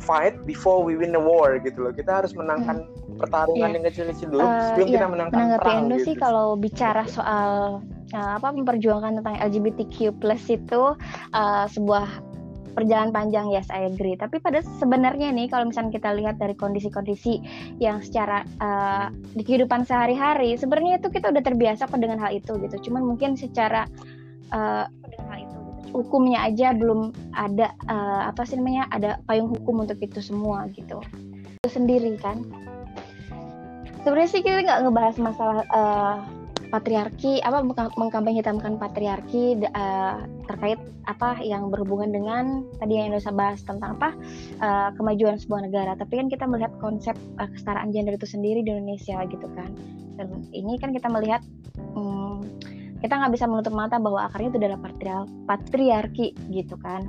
fight before we win the war gitu loh kita harus menangkan hmm. pertarungan yeah. yang kecil-kecil dulu uh, sebelum yeah. kita menangkan perang Indo gitu. sih kalau bicara soal uh, apa memperjuangkan tentang LGBTQ plus itu uh, sebuah perjalanan panjang yes I agree. Tapi pada sebenarnya nih kalau misalnya kita lihat dari kondisi-kondisi yang secara uh, di kehidupan sehari-hari sebenarnya itu kita udah terbiasa kok dengan hal itu gitu. Cuman mungkin secara uh, hukumnya aja belum ada uh, apa sih namanya ada payung hukum untuk itu semua gitu. Itu sendiri kan? Sebenarnya sih kita nggak ngebahas masalah uh, patriarki apa mengkampanye hitamkan patriarki uh, terkait apa yang berhubungan dengan tadi yang Indonesia bahas tentang apa uh, kemajuan sebuah negara. Tapi kan kita melihat konsep uh, kesetaraan gender itu sendiri di Indonesia gitu kan. Dan ini kan kita melihat um, kita nggak bisa menutup mata bahwa akarnya itu adalah patriar patriarki gitu kan.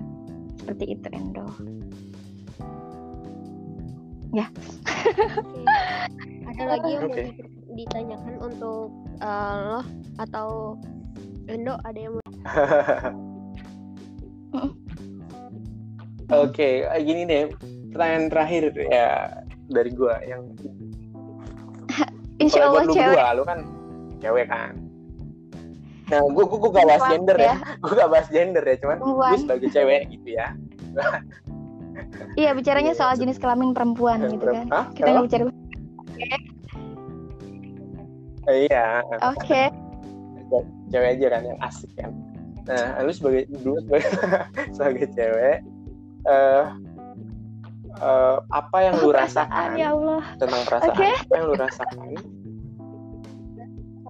Seperti itu Endo. Ya. Ada lagi yang okay. mau ditanyakan untuk uh, lo atau Endo ada yang mau Oke, okay, gini deh. Pertanyaan terakhir ya dari gua yang Insya Allah lu cewek. Berdua, lu kan cewek kan. Nah, gua gua, gua gak bahas gender ya. ya. Gua gak bahas gender ya, cuman gue sebagai cewek gitu ya. iya, bicaranya soal jenis kelamin perempuan gitu kan. Hah? Kita nggak bicara iya oke okay. cewek aja kan yang asik kan nah lu sebagai dulu sebagai, sebagai cewek uh, uh, apa yang lu rasakan ya Allah. tentang perasaan okay. apa yang lu rasakan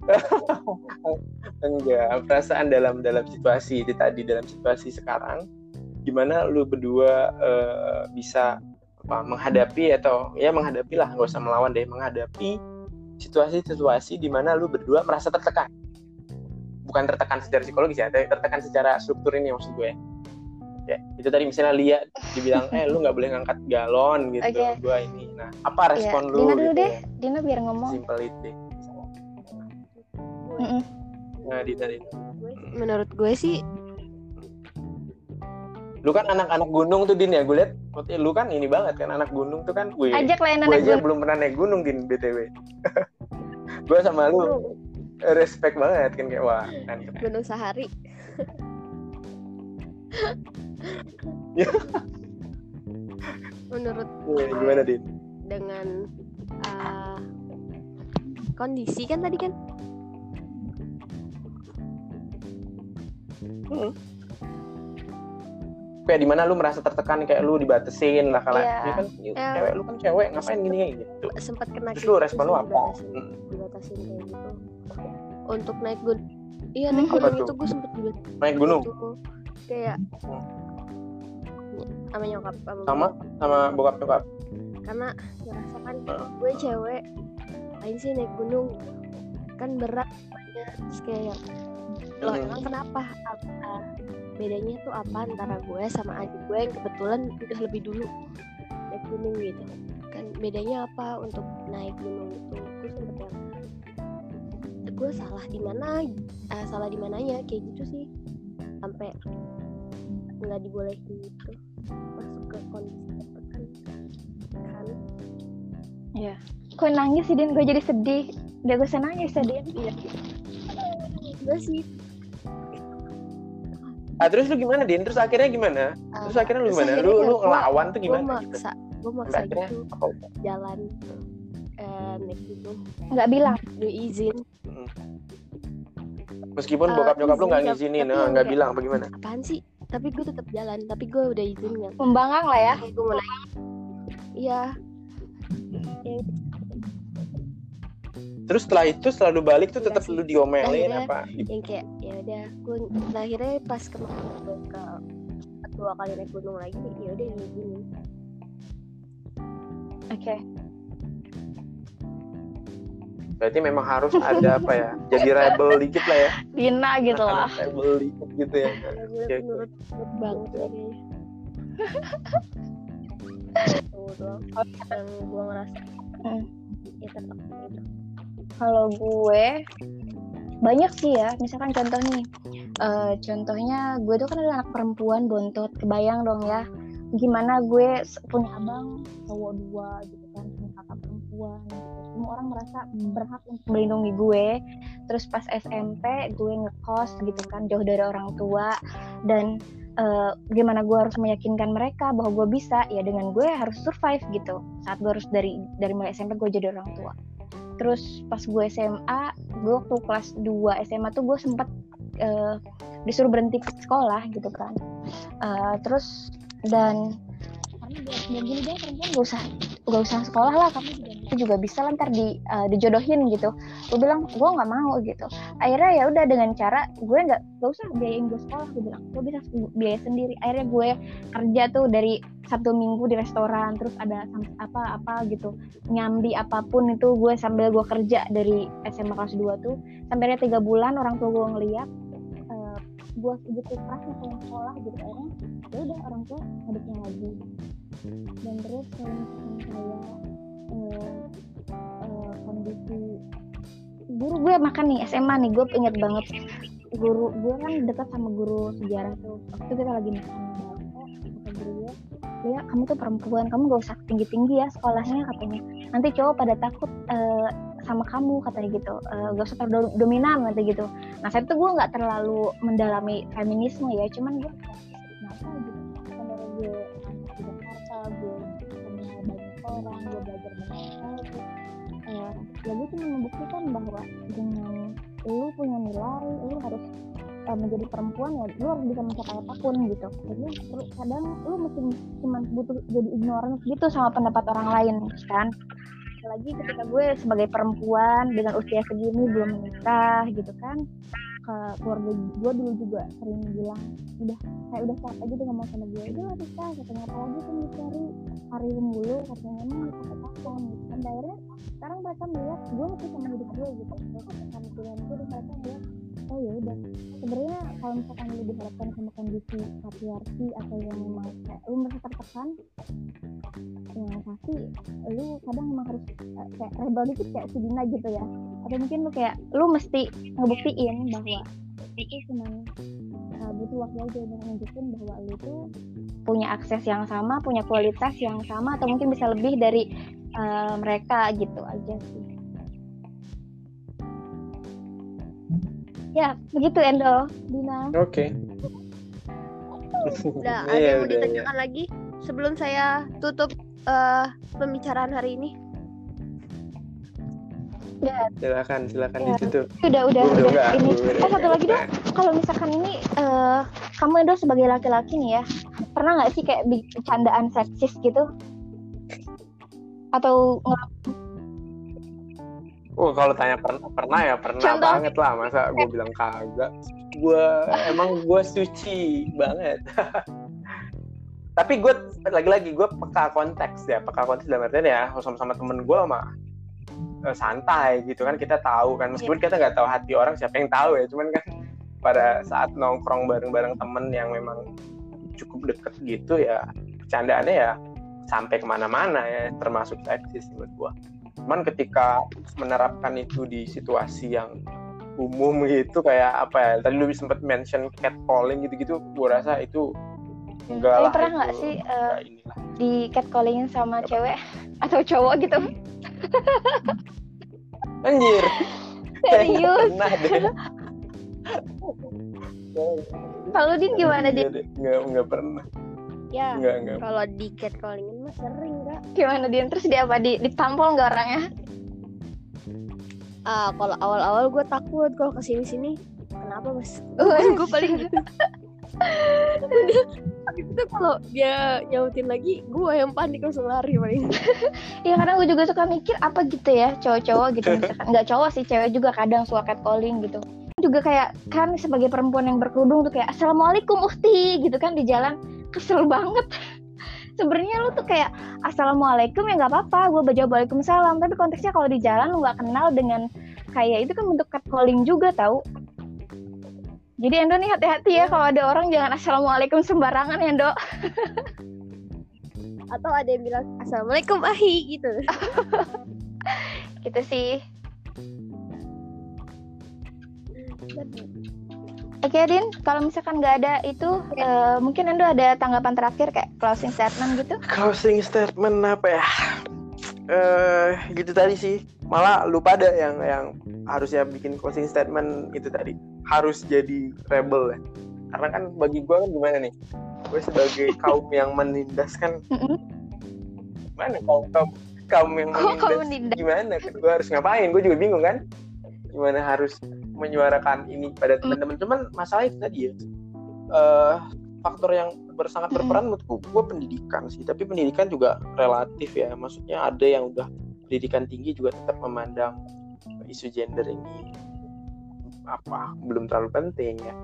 enggak perasaan dalam dalam situasi itu tadi dalam situasi sekarang gimana lu berdua uh, bisa apa menghadapi atau ya menghadapi lah nggak usah melawan deh menghadapi situasi-situasi di mana lu berdua merasa tertekan. Bukan tertekan secara psikologis ya tapi tertekan secara struktur ini maksud gue. Ya itu tadi misalnya lihat dibilang eh lu nggak boleh ngangkat galon gitu. Okay. gue ini nah apa iya, respon ya, lu Dina dulu gitu? deh ya? Dina biar ngomong. Simple itu nah Dina, Dina. Menurut gue sih lu kan anak-anak gunung tuh din ya gue liat lu kan ini banget kan anak gunung tuh kan gue ajak lah gue aja gunung. belum pernah naik gunung din btw gue sama lu respect banget kan kayak wah kan gunung sehari menurut ya, gimana din? dengan uh, kondisi kan tadi kan? Hmm kayak di mana lu merasa tertekan kayak lu dibatesin lah kalau Iya. ya kan Eh, cewek lu kan cewek ngapain gini kayak gitu. Sempat kena terus lu gitu respon lu sih, apa? dibatasin, Hmm. dibatasin kayak gitu. Untuk naik gunung iya Hmm, naik apa gunung tuh? itu gue sempet dibatasin naik gunung? gitu. kayak Hmm. sama nyokap sama, sama? sama bokap nyokap? Karena ngerasa kan Heeh. gue cewek lain sih naik gunung? Kan berat banyak terus kayak yang, loh emang kenapa? Apa bedanya tuh apa antara gue sama adik gue yang kebetulan udah lebih dulu naik gunung gitu kan bedanya apa untuk naik gunung itu gue sempet yang gue salah di mana eh, salah di mananya kayak gitu sih sampai nggak dibolehin gitu masuk ke kondisi tertekan kan Kok nangis sih Din? Gue jadi sedih. Udah gue nangis ya Din. iya gue sih ah terus lu gimana din? Terus akhirnya gimana? Terus eh, akhirnya lu gimana? akhirnya lu ya lu gua- ngelawan tuh gue gimana? gitu maksa gue maksa Sampai akhirnya gitu apa? jalan eh, naik gunung Nggak bilang. gue izin. Meskipun Eh, bokap nyokap lu izin, nggak ngizinin ah, yang nggak kayak- bilang bagaimana apaan sih? Tapi gue tetap jalan tapi gue udah izin kan Membanggang lah ya. gue mau iya Ya, terus setelah itu setelah lu balik tuh Iya tetap lu diomelin Akhirnya- apa yang kayak ya udah gue nah, akhirnya pas kemarin gue ke dua kali naik gunung lagi ya udah ngizinin Oke. berarti memang harus ada apa ya jadi rebel dikit lah ya Dina gitu lah. Anak-anak rebel dikit gitu ya ya gue Oke, oke. nurut nurut banget ya Tuh doang yang gue ngerasa Hmm. ya tetap gitu Kalau gue banyak sih ya. Misalkan contoh nih. eh, contohnya gue tuh kan ada anak perempuan bontot. Kebayang dong ya. Gimana gue punya abang cowok dua gitu kan. Punya kakak perempuan gitu. Semua orang merasa berhak untuk melindungi gue. Terus pas SMP gue ngekos gitu kan. Jauh dari orang tua. Dan eh, gimana gue harus meyakinkan mereka bahwa gue bisa ya dengan gue harus survive gitu saat gue harus dari dari mulai SMP gue jadi orang tua terus pas gue SMA gue waktu kelas 2 SMA tuh gue sempet eh, disuruh berhenti sekolah gitu kan. Eh, terus dan karena gue gini deh perempuan gak usah gak usah sekolah lah kamu itu juga bisa lah ntar di, eh, dijodohin gitu. Gue bilang gue nggak mau gitu. Akhirnya ya udah dengan cara gue nggak gak usah biayain gue sekolah gue bilang. Gue bisa biaya sendiri. Akhirnya gue kerja tuh dari Sabtu Minggu di restoran terus ada sam- apa-apa gitu nyambi apa pun itu gue sambil gue kerja dari SMA kelas 2 tuh. Sampai ada tiga bulan orang tua gue ngeliat eh, gue segitu keras pengen sekolah gitu. Akhirnya ya udah orang tua hidupnya lagi. Dan terus kayak eh, eh, kondisi guru gue makan nih SMA nih gue inget banget. Guru gue kan dekat sama guru sejarah tuh. Waktu kita lagi makan gue ya kamu tuh perempuan kamu gak usah tinggi tinggi ya sekolahnya katanya. Nanti cowok pada takut eh, sama kamu katanya gitu. Eh, gak usah terlalu dominan nanti gitu. Nah saya tuh gue nggak terlalu mendalami feminisme ya cuman gue kenapa gitu. Karena gue anak di Jakarta gue kenal banyak orang gue belajar ya gue cuma membuktikan bahwa dengan lu punya nilai lu harus eh, menjadi perempuan ya lu harus bisa mencapai apa pun gitu. Jadi lu kadang lu mesti cuma butuh jadi ignorant gitu sama pendapat orang lain kan? Apalagi ketika gue sebagai perempuan dengan usia segini belum menikah gitu kan ke keluarga gue dulu juga sering bilang udah kayak udah capek gitu ngomong sama gue udah lah nikah katanya apalagi kan dicari hari mulu katanya emang nikah kapan gitu kan akhirnya sekarang mereka melihat gue ngerti sama hidup gue gitu. Terus sama pilihan gue dan mereka melihat oh ya udah. Sebenarnya kalau misalkan lu dihadapkan sama kondisi patriarki atau yang memang kayak lu merasa tertekan? Yang pasti lu kadang memang harus eh, kayak rebel dikit kayak si Dina gitu ya. Atau mungkin lu kayak lu mesti ngebuktiin bahwa itu cuman eh, butuh waktu aja untuk nunjukin bahwa lu tuh punya akses yang sama punya kualitas yang sama atau mungkin bisa lebih dari eh, mereka gitu aja sih ya begitu Endo Dina. Oke. Udah ada Iya, yang mau udah, ditanyakan lagi sebelum saya tutup eh, pembicaraan hari ini? Silakan silakan Ya. ditutup. Udah udah, Udah, udah. enggak, ini udah, eh satu enggak. lagi dong kalau misalkan ini eh kamu Endo sebagai laki-laki nih ya pernah nggak sih kayak bikin candaan seksis gitu? Atau Oh kalau tanya pernah pernah ya pernah Contoh. banget lah. Masa gue bilang kagak. Gue emang gue suci banget. Tapi gue lagi-lagi gue peka konteks ya, peka konteks dalam artian ya sama-sama temen gue mah eh, santai gitu kan. Kita tahu kan. Meskipun kita nggak tahu hati orang siapa yang tahu ya. Cuman kan pada saat nongkrong bareng-bareng temen yang memang cukup deket gitu ya bercandaannya ya sampai ke mana-mana ya. Termasuk seksis menurut gue cuman ketika menerapkan itu di situasi yang umum gitu kayak apa ya tadi lu sempat mention catcalling gitu-gitu gue rasa itu enggak Tapi lah pernah nggak sih, inilah. di catcallingin sama cewek atau cowok gitu? Anjir. Serius? Pernah deh. Kalau din? Gimana deh, nggak nggak pernah Ya, kalau di catcallingin mah sering kak. gimana din terus dia apa di ditampol nggak orangnya Ah, kalau awal-awal gue takut kalau ke sini sini. Kenapa mas? Gue paling gitu. itu kalau dia nyautin lagi, gue yang panik langsung lari paling. Iya kadang gue juga suka mikir apa gitu ya cowok-cowok gitu misalkan nggak cowok sih cewek juga kadang suka catcalling gitu juga kayak kan sebagai perempuan yang berkerudung tuh kayak assalamualaikum ukti gitu kan di jalan kesel banget. Sebenarnya lu tuh kayak assalamualaikum ya nggak apa-apa gue bajau waalaikumsalam. Tapi konteksnya kalau di jalan lu nggak kenal dengan kayak itu kan bentuk catcalling juga tau. Jadi Endo nih hati-hati ya kalau ada orang jangan assalamualaikum sembarangan ya Endo. Atau ada yang bilang assalamualaikum ahi gitu. gitu sih Oke Din, kalau misalkan nggak ada itu, eh, mungkin Endo ada tanggapan terakhir kayak closing statement gitu? closing statement apa ya? Eh gitu tadi sih. Malah lu pada yang yang harusnya bikin closing statement itu tadi. Harus jadi rebel ya. Karena kan bagi gue kan gimana nih? Gue sebagai kaum yang menindaskan Mm-mm. mana kaum kaum kaum yang menindas? menindas? gimana? Gue harus ngapain? Gue juga bingung kan? Gimana harus menyuarakan ini pada teman-teman. Cuman masalah itu tadi ya eh faktor yang ber- sangat Mm-mm. berperan menurutku gue pendidikan sih. Tapi pendidikan juga relatif ya. Maksudnya ada yang udah pendidikan tinggi juga tetap memandang isu gender ini apa belum terlalu penting ya.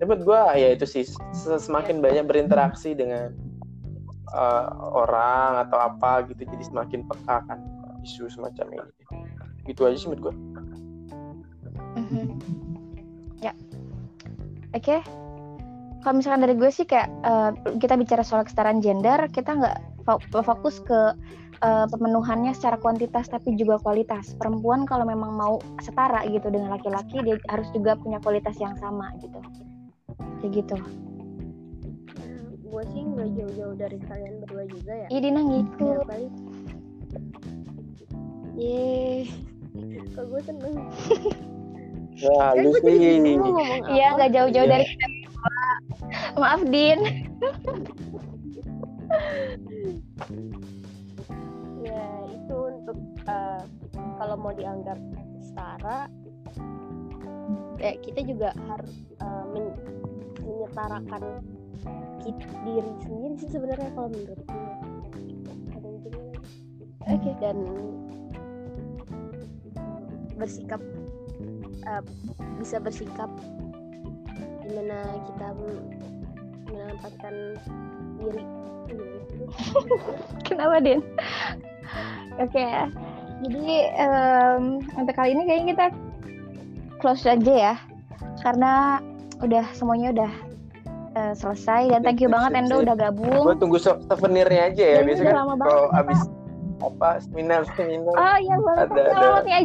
Tapi menurut gue ya itu sih se- semakin banyak berinteraksi dengan eh, orang atau apa gitu jadi semakin peka kan isu semacam ini. Itu aja sih menurut gue Mhm. Ya, oke. Kalau misalkan dari gue sih kayak eh, kita bicara soal kesetaraan gender, kita nggak fo- fokus ke eh, pemenuhannya secara kuantitas tapi juga kualitas. Perempuan kalau memang mau setara gitu dengan laki-laki, dia harus juga punya kualitas yang sama gitu. Kayak gitu. gue sih nggak jauh-jauh dari kalian berdua juga ya. Iya Dina kali. Yeay. Kok gue seneng. ya Kan gue jadi bingung mau ngomong Iya nggak jauh-jauh Iya. dari kita. Maaf Din. Ya itu untuk eh, kalau mau dianggap setara, ya kita juga harus eh, men- menyetarakan kit- diri sendiri sih sebenarnya kalau menurut gue. Ada yang gini lagi. Oke. dan bersikap eh, bisa bersikap gimana kita menempatkan diri Kenapa Din? Oke, jadi em, untuk kali ini kayaknya kita close aja ya, karena udah semuanya udah eh, selesai dan thank you Sip, banget sip, Endo sip. udah gue gabung. tunggu so- souvenirnya aja ya Ya, biasanya kan kalau abis apa seminar seminar Oh iya boleh Ada- ada. alamatnya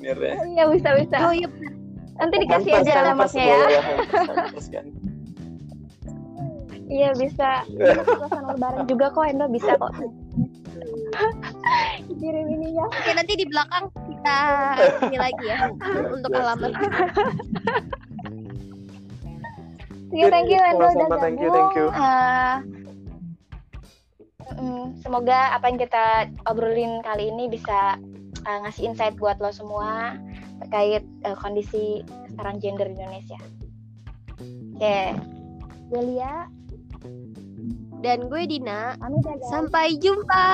aja. souvenirnya Iya bisa bisa. oh iya Nanti dikasih aja alamatnya ya. hampers kan. Iya bisa. Suasana lebaran juga kok Endo bisa kok. Kirim ininya. oke nanti di belakang kita ini lagi ya untuk Yes, alamat Iya, thank you Endo udah gabung. thank you, thank you. Eh, mm, semoga apa yang kita obrolin kali ini bisa eh, ngasih insight buat lo semua terkait eh, kondisi kesetaraan gender di Indonesia. Oke, Delia, Dan gue Dina. Sampai jumpa.